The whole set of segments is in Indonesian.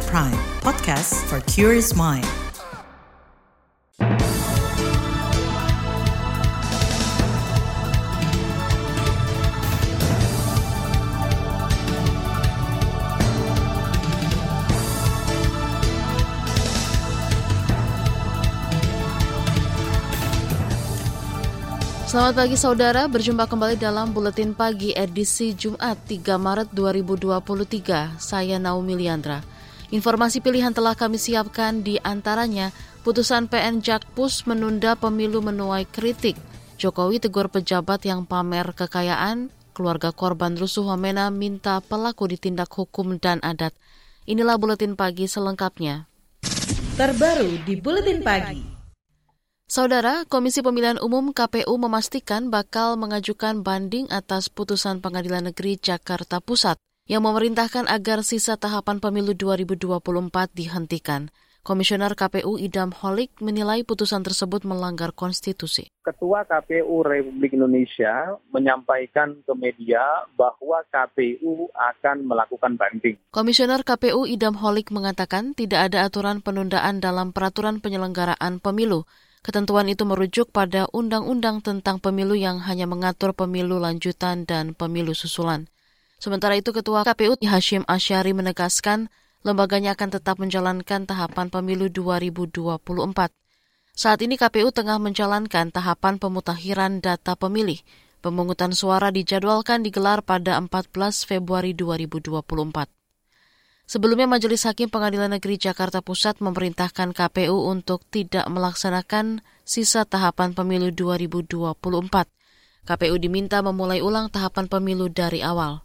KBR Prime, podcast for curious mind. Selamat pagi saudara, berjumpa kembali dalam Buletin Pagi edisi Jumat 3 Maret 2023. Saya Naomi Liandra. Informasi pilihan telah kami siapkan di antaranya putusan PN Jakpus menunda pemilu menuai kritik. Jokowi tegur pejabat yang pamer kekayaan, keluarga korban rusuh Wamena minta pelaku ditindak hukum dan adat. Inilah Buletin Pagi selengkapnya. Terbaru di Buletin Pagi. Saudara, Komisi Pemilihan Umum KPU memastikan bakal mengajukan banding atas putusan Pengadilan Negeri Jakarta Pusat yang memerintahkan agar sisa tahapan pemilu 2024 dihentikan. Komisioner KPU Idam Holik menilai putusan tersebut melanggar konstitusi. Ketua KPU Republik Indonesia menyampaikan ke media bahwa KPU akan melakukan banding. Komisioner KPU Idam Holik mengatakan tidak ada aturan penundaan dalam peraturan penyelenggaraan pemilu. Ketentuan itu merujuk pada undang-undang tentang pemilu yang hanya mengatur pemilu lanjutan dan pemilu susulan. Sementara itu Ketua KPU Hashim Asyari menegaskan lembaganya akan tetap menjalankan tahapan pemilu 2024. Saat ini KPU tengah menjalankan tahapan pemutakhiran data pemilih. Pemungutan suara dijadwalkan digelar pada 14 Februari 2024. Sebelumnya Majelis Hakim Pengadilan Negeri Jakarta Pusat memerintahkan KPU untuk tidak melaksanakan sisa tahapan pemilu 2024. KPU diminta memulai ulang tahapan pemilu dari awal.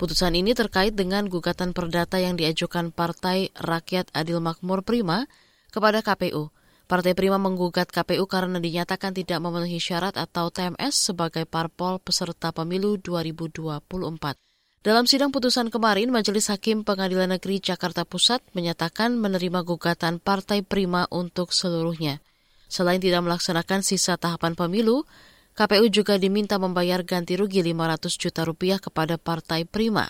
Putusan ini terkait dengan gugatan perdata yang diajukan Partai Rakyat Adil Makmur Prima kepada KPU. Partai Prima menggugat KPU karena dinyatakan tidak memenuhi syarat atau TMS sebagai parpol peserta pemilu 2024. Dalam sidang putusan kemarin, Majelis Hakim Pengadilan Negeri Jakarta Pusat menyatakan menerima gugatan Partai Prima untuk seluruhnya. Selain tidak melaksanakan sisa tahapan pemilu, KPU juga diminta membayar ganti rugi 500 juta rupiah kepada Partai Prima.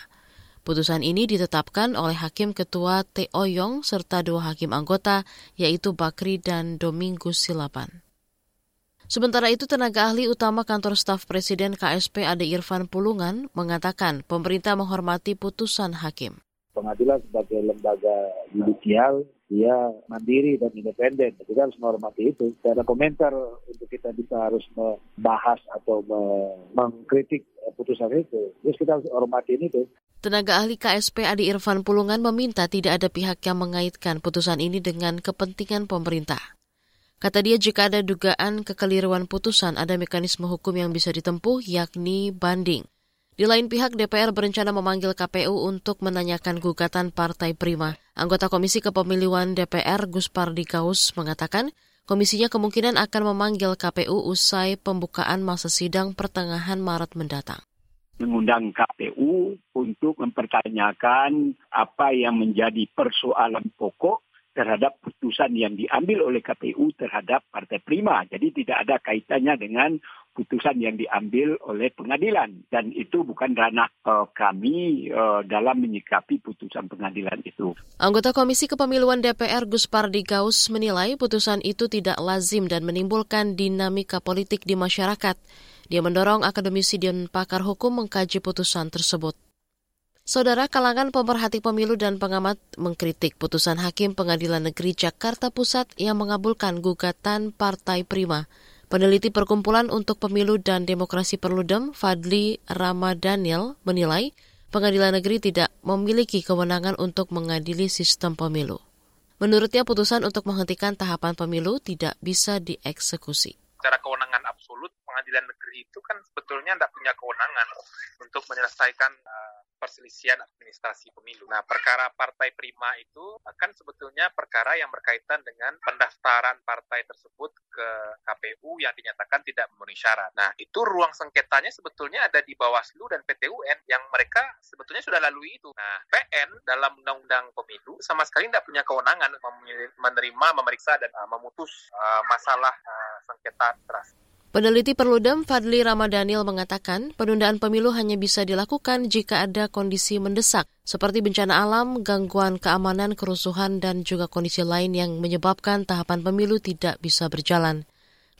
Putusan ini ditetapkan oleh Hakim Ketua T. Oyong serta dua hakim anggota, yaitu Bakri dan Domingus Silaban. Sementara itu, tenaga ahli utama kantor staf Presiden KSP Ade Irfan Pulungan mengatakan pemerintah menghormati putusan hakim. Pengadilan sebagai lembaga judicial dia mandiri dan independen. Kita harus menghormati itu. Tidak ada komentar untuk kita bisa harus membahas atau mengkritik putusan itu. Terus kita harus hormati itu. Tenaga ahli KSP Adi Irfan Pulungan meminta tidak ada pihak yang mengaitkan putusan ini dengan kepentingan pemerintah. Kata dia jika ada dugaan kekeliruan putusan ada mekanisme hukum yang bisa ditempuh yakni banding. Di lain pihak, DPR berencana memanggil KPU untuk menanyakan gugatan Partai Prima. Anggota Komisi Kepemiluan DPR Gus Pardikaus mengatakan komisinya kemungkinan akan memanggil KPU usai pembukaan masa sidang pertengahan Maret mendatang mengundang KPU untuk mempertanyakan apa yang menjadi persoalan pokok terhadap putusan yang diambil oleh KPU terhadap Partai Prima. Jadi tidak ada kaitannya dengan putusan yang diambil oleh pengadilan dan itu bukan ranah uh, kami uh, dalam menyikapi putusan pengadilan itu. Anggota Komisi Kepemiluan DPR Gus Pardi menilai putusan itu tidak lazim dan menimbulkan dinamika politik di masyarakat. Dia mendorong akademisi dan pakar hukum mengkaji putusan tersebut. Saudara kalangan pemerhati pemilu dan pengamat mengkritik putusan Hakim Pengadilan Negeri Jakarta Pusat yang mengabulkan gugatan Partai Prima. Peneliti Perkumpulan untuk Pemilu dan Demokrasi Perludem, Fadli Ramadaniel, menilai pengadilan negeri tidak memiliki kewenangan untuk mengadili sistem pemilu. Menurutnya putusan untuk menghentikan tahapan pemilu tidak bisa dieksekusi. Secara kewenangan absolut, pengadilan negeri itu kan sebetulnya tidak punya kewenangan untuk menyelesaikan uh, perselisihan administrasi pemilu. Nah, perkara partai prima itu akan sebetulnya perkara yang berkaitan dengan pendaftaran partai tersebut ke KPU yang dinyatakan tidak memenuhi syarat. Nah, itu ruang sengketanya sebetulnya ada di Bawaslu dan PT UN yang mereka sebetulnya sudah lalui itu. Nah, PN dalam undang-undang pemilu sama sekali tidak punya kewenangan menerima, memeriksa dan uh, memutus uh, masalah uh, sengketa administrasi. Peneliti Perludem Fadli Ramadhanil mengatakan penundaan pemilu hanya bisa dilakukan jika ada kondisi mendesak seperti bencana alam, gangguan keamanan, kerusuhan, dan juga kondisi lain yang menyebabkan tahapan pemilu tidak bisa berjalan.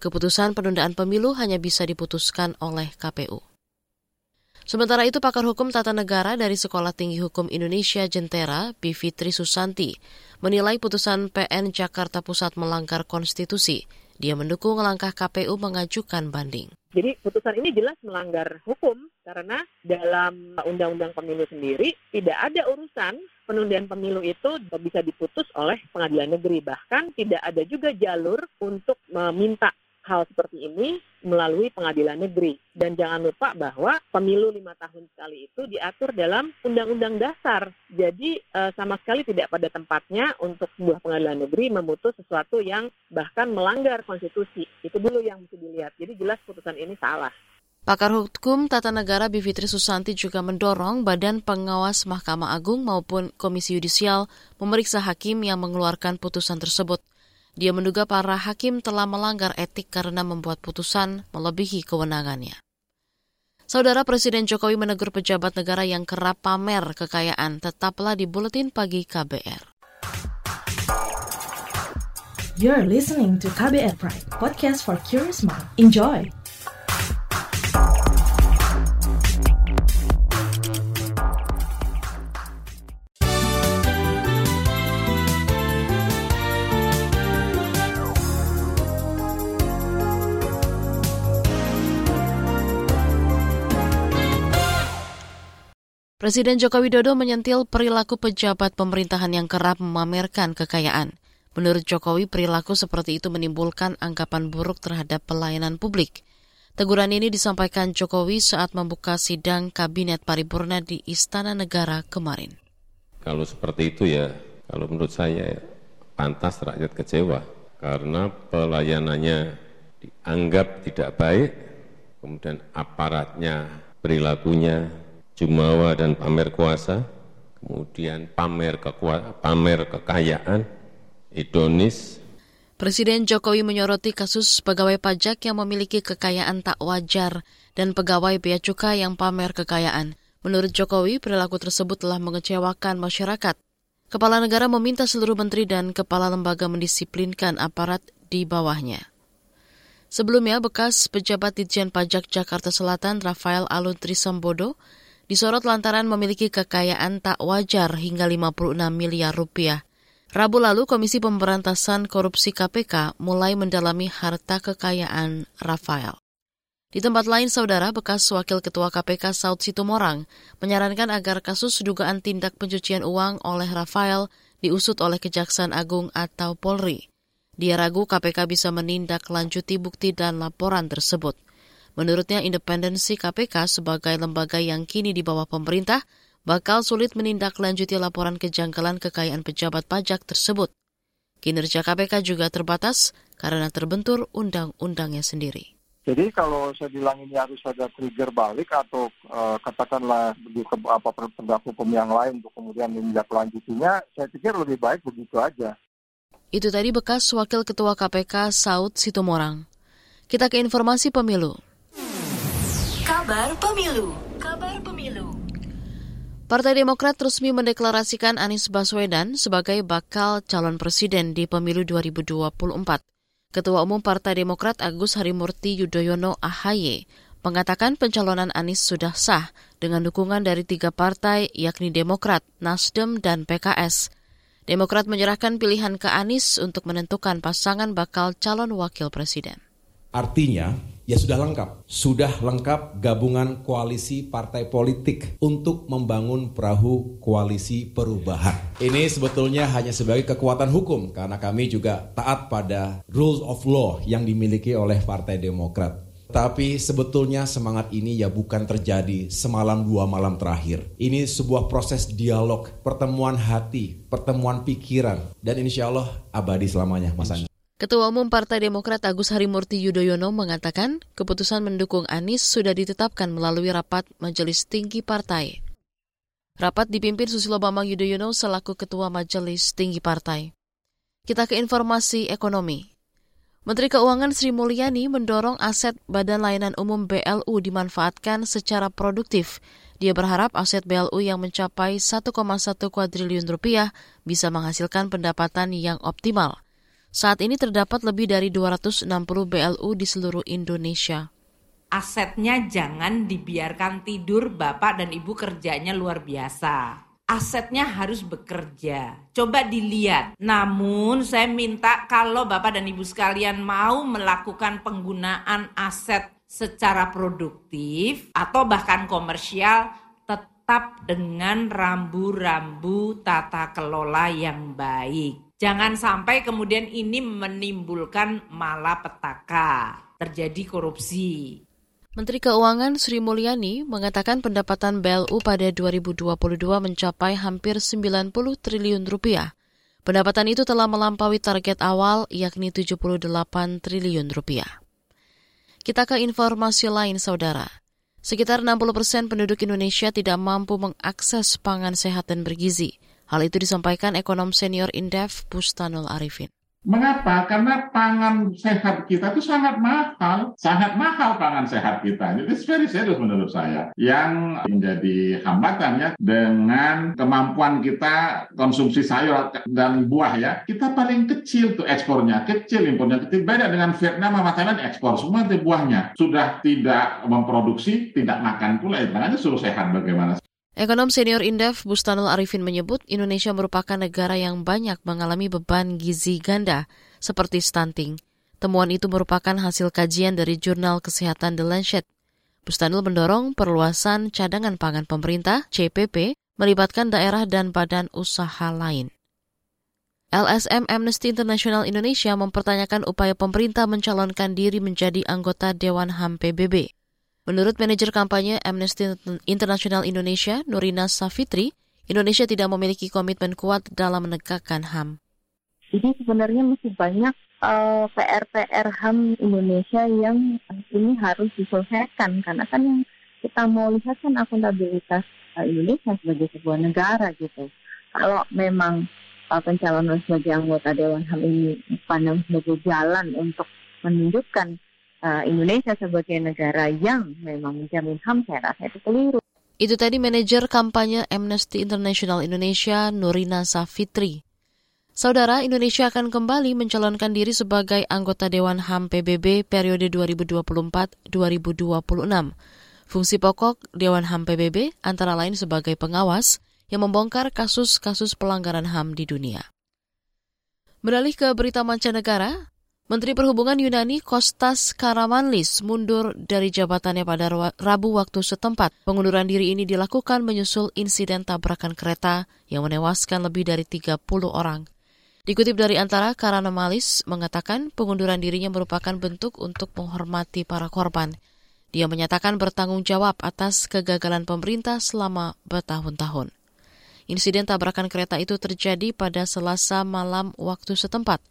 Keputusan penundaan pemilu hanya bisa diputuskan oleh KPU. Sementara itu, pakar hukum tata negara dari Sekolah Tinggi Hukum Indonesia Jentera, Bivitri Susanti, menilai putusan PN Jakarta Pusat melanggar konstitusi dia mendukung langkah KPU mengajukan banding. Jadi putusan ini jelas melanggar hukum karena dalam Undang-Undang Pemilu sendiri tidak ada urusan penundaan pemilu itu bisa diputus oleh pengadilan negeri. Bahkan tidak ada juga jalur untuk meminta hal seperti ini melalui pengadilan negeri. Dan jangan lupa bahwa pemilu lima tahun sekali itu diatur dalam undang-undang dasar. Jadi eh, sama sekali tidak pada tempatnya untuk sebuah pengadilan negeri memutus sesuatu yang bahkan melanggar konstitusi. Itu dulu yang mesti dilihat. Jadi jelas putusan ini salah. Pakar Hukum Tata Negara Bivitri Susanti juga mendorong Badan Pengawas Mahkamah Agung maupun Komisi Yudisial memeriksa hakim yang mengeluarkan putusan tersebut. Dia menduga para hakim telah melanggar etik karena membuat putusan melebihi kewenangannya. Saudara Presiden Jokowi menegur pejabat negara yang kerap pamer kekayaan tetaplah di Buletin Pagi KBR. You're listening to KBR Pride, podcast for curious mind. Enjoy! Presiden Joko Widodo menyentil perilaku pejabat pemerintahan yang kerap memamerkan kekayaan. Menurut Jokowi, perilaku seperti itu menimbulkan anggapan buruk terhadap pelayanan publik. Teguran ini disampaikan Jokowi saat membuka sidang Kabinet Paripurna di Istana Negara kemarin. Kalau seperti itu ya, kalau menurut saya pantas rakyat kecewa karena pelayanannya dianggap tidak baik, kemudian aparatnya, perilakunya jumawa dan pamer kuasa, kemudian pamer, kekua, pamer kekayaan, idonis. Presiden Jokowi menyoroti kasus pegawai pajak yang memiliki kekayaan tak wajar dan pegawai bea cukai yang pamer kekayaan. Menurut Jokowi, perilaku tersebut telah mengecewakan masyarakat. Kepala negara meminta seluruh menteri dan kepala lembaga mendisiplinkan aparat di bawahnya. Sebelumnya, bekas pejabat Ditjen Pajak Jakarta Selatan Rafael Aluntri Sambodo disorot lantaran memiliki kekayaan tak wajar hingga 56 miliar rupiah. Rabu lalu Komisi Pemberantasan Korupsi KPK mulai mendalami harta kekayaan Rafael. Di tempat lain, saudara bekas Wakil Ketua KPK Saud Situmorang menyarankan agar kasus dugaan tindak pencucian uang oleh Rafael diusut oleh Kejaksaan Agung atau Polri. Dia ragu KPK bisa menindaklanjuti bukti dan laporan tersebut. Menurutnya independensi KPK sebagai lembaga yang kini di bawah pemerintah bakal sulit menindaklanjuti laporan kejanggalan kekayaan pejabat pajak tersebut. Kinerja KPK juga terbatas karena terbentur undang-undangnya sendiri. Jadi kalau saya bilang ini harus ada trigger balik atau uh, katakanlah di ke, apa penegak hukum yang lain untuk kemudian menindaklanjutinya, saya pikir lebih baik begitu aja. Itu tadi bekas Wakil Ketua KPK Saud Situmorang. Kita ke informasi pemilu. Kabar Pemilu. Kabar Pemilu. Partai Demokrat resmi mendeklarasikan Anies Baswedan sebagai bakal calon presiden di pemilu 2024. Ketua Umum Partai Demokrat Agus Harimurti Yudhoyono AHY mengatakan pencalonan Anies sudah sah dengan dukungan dari tiga partai yakni Demokrat, Nasdem, dan PKS. Demokrat menyerahkan pilihan ke Anies untuk menentukan pasangan bakal calon wakil presiden. Artinya, ya sudah lengkap. Sudah lengkap gabungan koalisi partai politik untuk membangun perahu koalisi perubahan. Ini sebetulnya hanya sebagai kekuatan hukum karena kami juga taat pada rules of law yang dimiliki oleh Partai Demokrat. Tapi sebetulnya semangat ini ya bukan terjadi semalam dua malam terakhir. Ini sebuah proses dialog, pertemuan hati, pertemuan pikiran, dan insya Allah abadi selamanya, Mas. Ketua Umum Partai Demokrat Agus Harimurti Yudhoyono mengatakan keputusan mendukung Anies sudah ditetapkan melalui rapat Majelis Tinggi Partai. Rapat dipimpin Susilo Bambang Yudhoyono selaku Ketua Majelis Tinggi Partai. Kita ke informasi ekonomi. Menteri Keuangan Sri Mulyani mendorong aset Badan Layanan Umum BLU dimanfaatkan secara produktif. Dia berharap aset BLU yang mencapai 1,1 kuadriliun rupiah bisa menghasilkan pendapatan yang optimal. Saat ini terdapat lebih dari 260 BLU di seluruh Indonesia. Asetnya jangan dibiarkan tidur Bapak dan Ibu kerjanya luar biasa asetnya harus bekerja. Coba dilihat. Namun saya minta kalau Bapak dan Ibu sekalian mau melakukan penggunaan aset secara produktif atau bahkan komersial tetap dengan rambu-rambu tata kelola yang baik. Jangan sampai kemudian ini menimbulkan malapetaka, terjadi korupsi. Menteri Keuangan Sri Mulyani mengatakan pendapatan BLU pada 2022 mencapai hampir 90 triliun rupiah. Pendapatan itu telah melampaui target awal yakni 78 triliun rupiah. Kita ke informasi lain, saudara. Sekitar 60 persen penduduk Indonesia tidak mampu mengakses pangan sehat dan bergizi. Hal itu disampaikan ekonom senior Indef Bustanul Arifin. Mengapa? Karena pangan sehat kita itu sangat mahal, sangat mahal pangan sehat kita. Itu very serius menurut saya. Yang menjadi hambatannya dengan kemampuan kita konsumsi sayur dan buah ya, kita paling kecil tuh ekspornya, kecil impornya kecil. Beda dengan Vietnam sama Thailand ekspor semua itu buahnya. Sudah tidak memproduksi, tidak makan pula. Ya, makanya suruh sehat bagaimana. Ekonom senior Indef Bustanul Arifin menyebut Indonesia merupakan negara yang banyak mengalami beban gizi ganda seperti stunting. Temuan itu merupakan hasil kajian dari jurnal kesehatan The Lancet. Bustanul mendorong perluasan cadangan pangan pemerintah CPP melibatkan daerah dan badan usaha lain. LSM Amnesty International Indonesia mempertanyakan upaya pemerintah mencalonkan diri menjadi anggota Dewan HAM PBB. Menurut manajer kampanye Amnesty International Indonesia, Nurina Safitri, Indonesia tidak memiliki komitmen kuat dalam menegakkan HAM. Jadi sebenarnya masih banyak uh, eh, PR-PR HAM Indonesia yang ini harus diselesaikan karena kan yang kita mau lihat kan akuntabilitas uh, Indonesia sebagai sebuah negara gitu. Kalau memang uh, pencalonan sebagai anggota Dewan HAM ini pandang sebagai jalan untuk menunjukkan uh, Indonesia sebagai negara yang memang menjamin HAM, saya rasa itu keliru. Itu tadi manajer kampanye Amnesty International Indonesia, Nurina Safitri. Saudara, Indonesia akan kembali mencalonkan diri sebagai anggota Dewan HAM PBB periode 2024-2026. Fungsi pokok Dewan HAM PBB antara lain sebagai pengawas yang membongkar kasus-kasus pelanggaran HAM di dunia. Beralih ke berita mancanegara, Menteri Perhubungan Yunani Kostas Karamanlis mundur dari jabatannya pada Rabu waktu setempat. Pengunduran diri ini dilakukan menyusul insiden tabrakan kereta yang menewaskan lebih dari 30 orang. Dikutip dari antara, Karamanlis mengatakan pengunduran dirinya merupakan bentuk untuk menghormati para korban. Dia menyatakan bertanggung jawab atas kegagalan pemerintah selama bertahun-tahun. Insiden tabrakan kereta itu terjadi pada Selasa malam waktu setempat.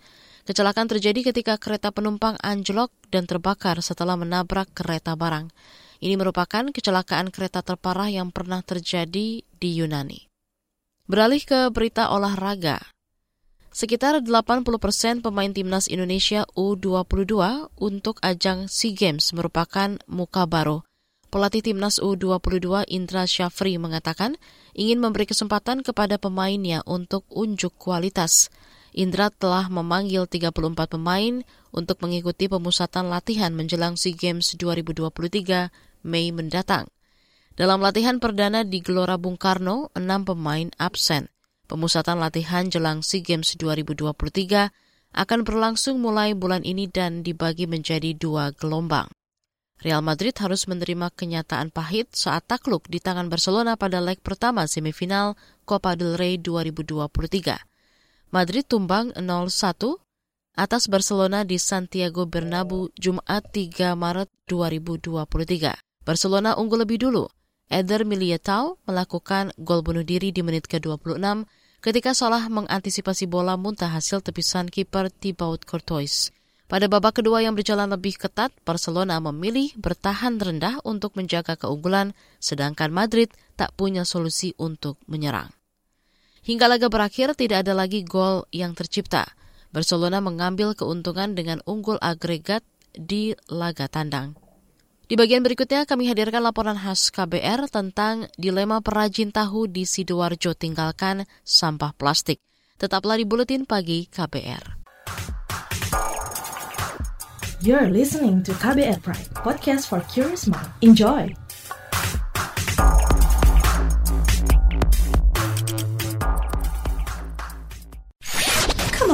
Kecelakaan terjadi ketika kereta penumpang anjlok dan terbakar setelah menabrak kereta barang. Ini merupakan kecelakaan kereta terparah yang pernah terjadi di Yunani. Beralih ke berita olahraga. Sekitar 80 persen pemain timnas Indonesia U22 untuk ajang SEA Games merupakan muka baru. Pelatih timnas U22 Indra Syafri mengatakan ingin memberi kesempatan kepada pemainnya untuk unjuk kualitas. Indra telah memanggil 34 pemain untuk mengikuti pemusatan latihan menjelang SEA Games 2023 Mei mendatang. Dalam latihan perdana di Gelora Bung Karno, enam pemain absen. Pemusatan latihan jelang SEA Games 2023 akan berlangsung mulai bulan ini dan dibagi menjadi dua gelombang. Real Madrid harus menerima kenyataan pahit saat takluk di tangan Barcelona pada leg pertama semifinal Copa del Rey 2023. Madrid tumbang 0-1 atas Barcelona di Santiago Bernabeu Jumat 3 Maret 2023. Barcelona unggul lebih dulu. Eder Militao melakukan gol bunuh diri di menit ke-26 ketika Salah mengantisipasi bola muntah hasil tepisan kiper Thibaut Courtois. Pada babak kedua yang berjalan lebih ketat, Barcelona memilih bertahan rendah untuk menjaga keunggulan, sedangkan Madrid tak punya solusi untuk menyerang. Hingga laga berakhir tidak ada lagi gol yang tercipta. Barcelona mengambil keuntungan dengan unggul agregat di laga tandang. Di bagian berikutnya kami hadirkan laporan khas KBR tentang dilema perajin tahu di Sidoarjo tinggalkan sampah plastik. Tetaplah di Buletin Pagi KBR. You're listening to KBR Pride, podcast for curious mind. Enjoy!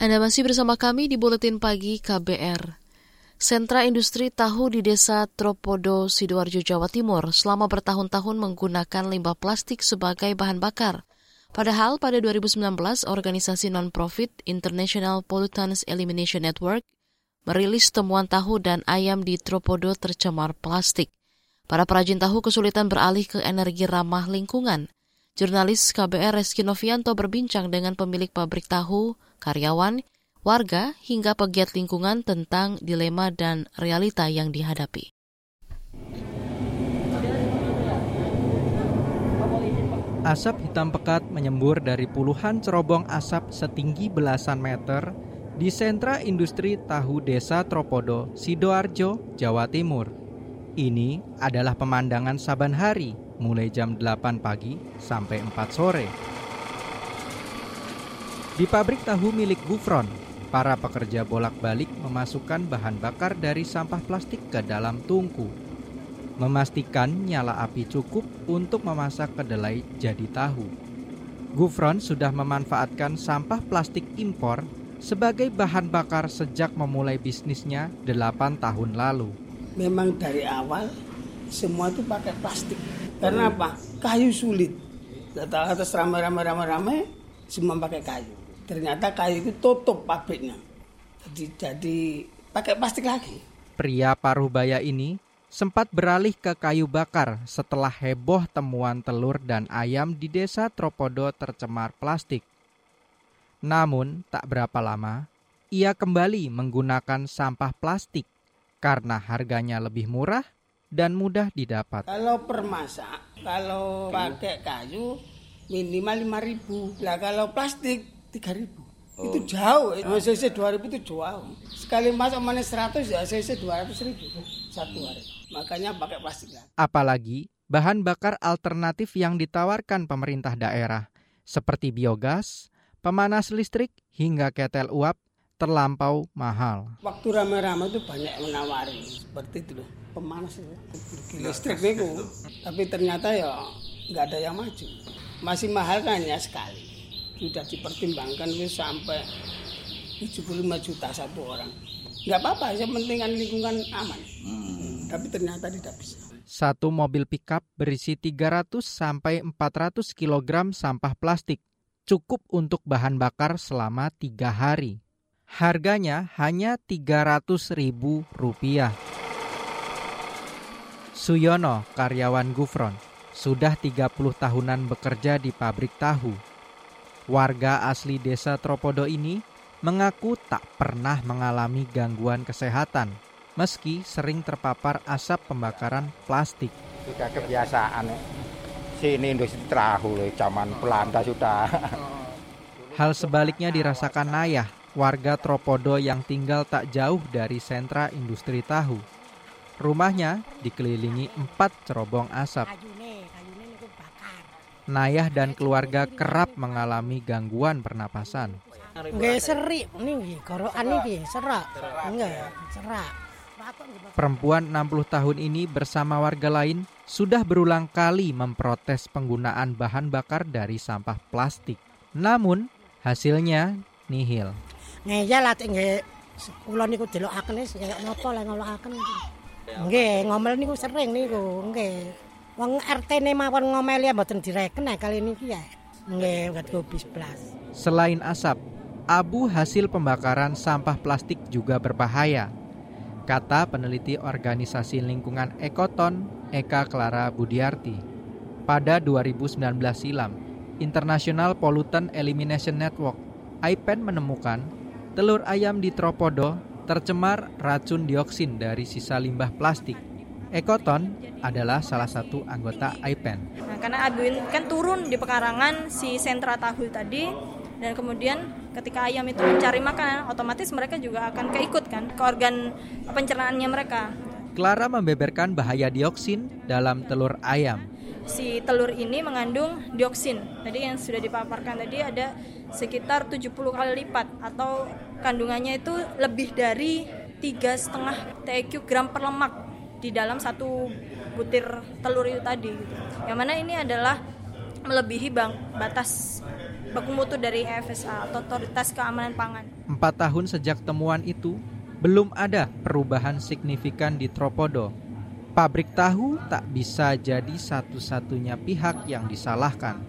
Anda masih bersama kami di Buletin Pagi KBR. Sentra industri tahu di desa Tropodo, Sidoarjo, Jawa Timur selama bertahun-tahun menggunakan limbah plastik sebagai bahan bakar. Padahal pada 2019, organisasi non-profit International Pollutants Elimination Network merilis temuan tahu dan ayam di Tropodo tercemar plastik. Para perajin tahu kesulitan beralih ke energi ramah lingkungan. Jurnalis KBR Reski Novianto berbincang dengan pemilik pabrik tahu, karyawan, warga, hingga pegiat lingkungan tentang dilema dan realita yang dihadapi. Asap hitam pekat menyembur dari puluhan cerobong asap setinggi belasan meter di sentra industri tahu desa Tropodo, Sidoarjo, Jawa Timur. Ini adalah pemandangan saban hari mulai jam 8 pagi sampai 4 sore. Di pabrik tahu milik Gufron, para pekerja bolak-balik memasukkan bahan bakar dari sampah plastik ke dalam tungku. Memastikan nyala api cukup untuk memasak kedelai jadi tahu. Gufron sudah memanfaatkan sampah plastik impor sebagai bahan bakar sejak memulai bisnisnya 8 tahun lalu. Memang dari awal semua itu pakai plastik. Karena apa? Kayu sulit. Atas ramai-ramai-ramai semua pakai kayu. Ternyata kayu itu tutup pabriknya. Jadi jadi pakai plastik lagi. Pria paruh baya ini sempat beralih ke kayu bakar setelah heboh temuan telur dan ayam di desa Tropodo tercemar plastik. Namun, tak berapa lama, ia kembali menggunakan sampah plastik karena harganya lebih murah dan mudah didapat. Kalau per masak, kalau pakai kayu minimal 5000 Lah kalau plastik 3000 Oh. Itu jauh, eh. CC 2000 itu jauh. Sekali masak mana 100 ya CC 200 ribu satu hari. Makanya pakai plastik lah. Apalagi bahan bakar alternatif yang ditawarkan pemerintah daerah seperti biogas, pemanas listrik hingga ketel uap terlampau mahal. Waktu rame-rame itu banyak menawari seperti itu loh pemanas itu listrik itu. Tapi ternyata ya nggak ada yang maju. Masih mahal kan ya sekali. Sudah dipertimbangkan itu sampai 75 juta satu orang. Nggak apa-apa, yang penting kan lingkungan aman. Tapi ternyata tidak bisa. Satu mobil pickup berisi 300 sampai 400 kg sampah plastik cukup untuk bahan bakar selama tiga hari. Harganya hanya 300 ribu rupiah. Suyono, karyawan Gufron, sudah 30 tahunan bekerja di pabrik tahu. Warga asli desa Tropodo ini mengaku tak pernah mengalami gangguan kesehatan meski sering terpapar asap pembakaran plastik. Sudah kebiasaan. Sini industri tahu zaman Belanda sudah. Hal sebaliknya dirasakan Nayah, warga Tropodo yang tinggal tak jauh dari sentra industri tahu. Rumahnya dikelilingi empat cerobong asap. Nayah dan keluarga kerap mengalami gangguan pernapasan. Nggih seri niki, gorokan niki serak. Nggih, serak. Perempuan 60 tahun ini bersama warga lain sudah berulang kali memprotes penggunaan bahan bakar dari sampah plastik. Namun, hasilnya nihil. Ngeya lah nggih kula niku delokaken wis kaya napa lah ngelokaken. Nggih, ngomel niku sering niku, nggih. Wong RT-ne mawon ngomeli ya mboten direken nah kali niki ya. Nggih, nggak bis plus. Selain asap, abu hasil pembakaran sampah plastik juga berbahaya. Kata peneliti organisasi lingkungan Ekoton, Eka Clara Budiarti. Pada 2019 silam, International Pollutant Elimination Network, IPEN menemukan telur ayam di Tropodo tercemar racun dioksin dari sisa limbah plastik. Ekoton adalah salah satu anggota IPEN. Nah, karena abu ini kan turun di pekarangan si sentra tahu tadi dan kemudian ketika ayam itu mencari makanan otomatis mereka juga akan keikut kan ke organ pencernaannya mereka. Clara membeberkan bahaya dioksin dalam telur ayam. Si telur ini mengandung dioksin. Tadi yang sudah dipaparkan tadi ada sekitar 70 kali lipat atau kandungannya itu lebih dari tiga setengah TQ gram per lemak di dalam satu butir telur itu tadi. Yang mana ini adalah melebihi bang, batas baku mutu dari FSA atau Otoritas Keamanan Pangan. Empat tahun sejak temuan itu, belum ada perubahan signifikan di Tropodo. Pabrik tahu tak bisa jadi satu-satunya pihak yang disalahkan.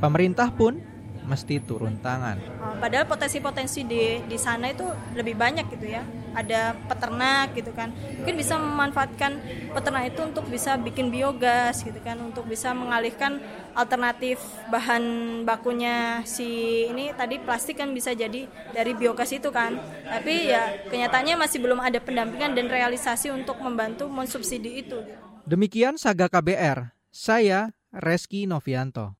Pemerintah pun mesti turun tangan. Padahal potensi-potensi di di sana itu lebih banyak gitu ya. Ada peternak gitu kan. Mungkin bisa memanfaatkan peternak itu untuk bisa bikin biogas gitu kan, untuk bisa mengalihkan alternatif bahan bakunya si ini tadi plastik kan bisa jadi dari biogas itu kan. Tapi ya kenyataannya masih belum ada pendampingan dan realisasi untuk membantu mensubsidi itu. Demikian Saga KBR. Saya Reski Novianto.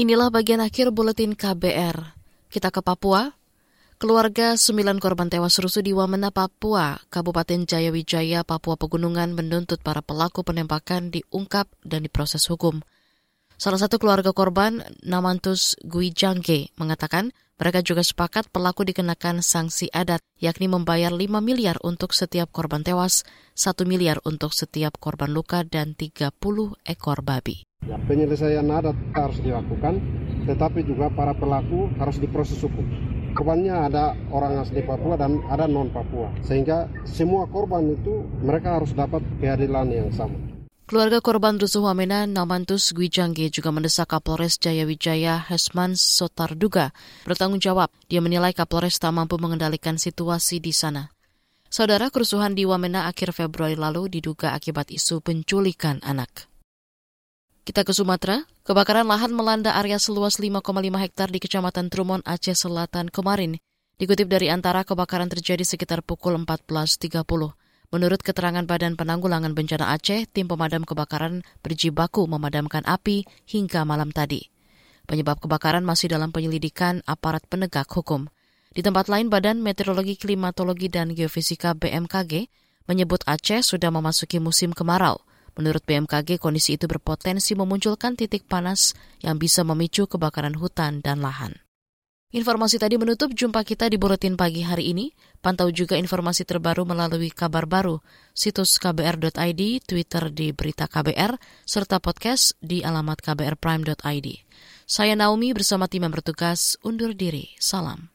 Inilah bagian akhir buletin KBR. Kita ke Papua. Keluarga sembilan korban tewas rusuh di Wamena, Papua, Kabupaten Jayawijaya, Papua Pegunungan menuntut para pelaku penembakan diungkap dan diproses hukum. Salah satu keluarga korban, Namantus Guijangge, mengatakan mereka juga sepakat pelaku dikenakan sanksi adat, yakni membayar 5 miliar untuk setiap korban tewas, 1 miliar untuk setiap korban luka, dan 30 ekor babi. Ya, penyelesaian adat harus dilakukan, tetapi juga para pelaku harus diproses hukum. Korbannya ada orang asli Papua dan ada non Papua, sehingga semua korban itu mereka harus dapat keadilan yang sama. Keluarga korban rusuh Wamena Namantus Gwijangge juga mendesak Kapolres Jayawijaya Hesman Sotarduga bertanggung jawab. Dia menilai Kapolres tak mampu mengendalikan situasi di sana. Saudara kerusuhan di Wamena akhir Februari lalu diduga akibat isu penculikan anak. Kita ke Sumatera, kebakaran lahan melanda area seluas 5,5 hektar di Kecamatan Trumon, Aceh Selatan kemarin. Dikutip dari antara kebakaran terjadi sekitar pukul 14.30. Menurut keterangan Badan Penanggulangan Bencana Aceh, tim pemadam kebakaran berjibaku memadamkan api hingga malam tadi. Penyebab kebakaran masih dalam penyelidikan aparat penegak hukum. Di tempat lain, Badan Meteorologi, Klimatologi, dan Geofisika BMKG menyebut Aceh sudah memasuki musim kemarau. Menurut BMKG, kondisi itu berpotensi memunculkan titik panas yang bisa memicu kebakaran hutan dan lahan. Informasi tadi menutup jumpa kita di Buletin Pagi hari ini. Pantau juga informasi terbaru melalui kabar baru, situs kbr.id, Twitter di Berita KBR, serta podcast di alamat kbrprime.id. Saya Naomi bersama tim yang bertugas undur diri. Salam.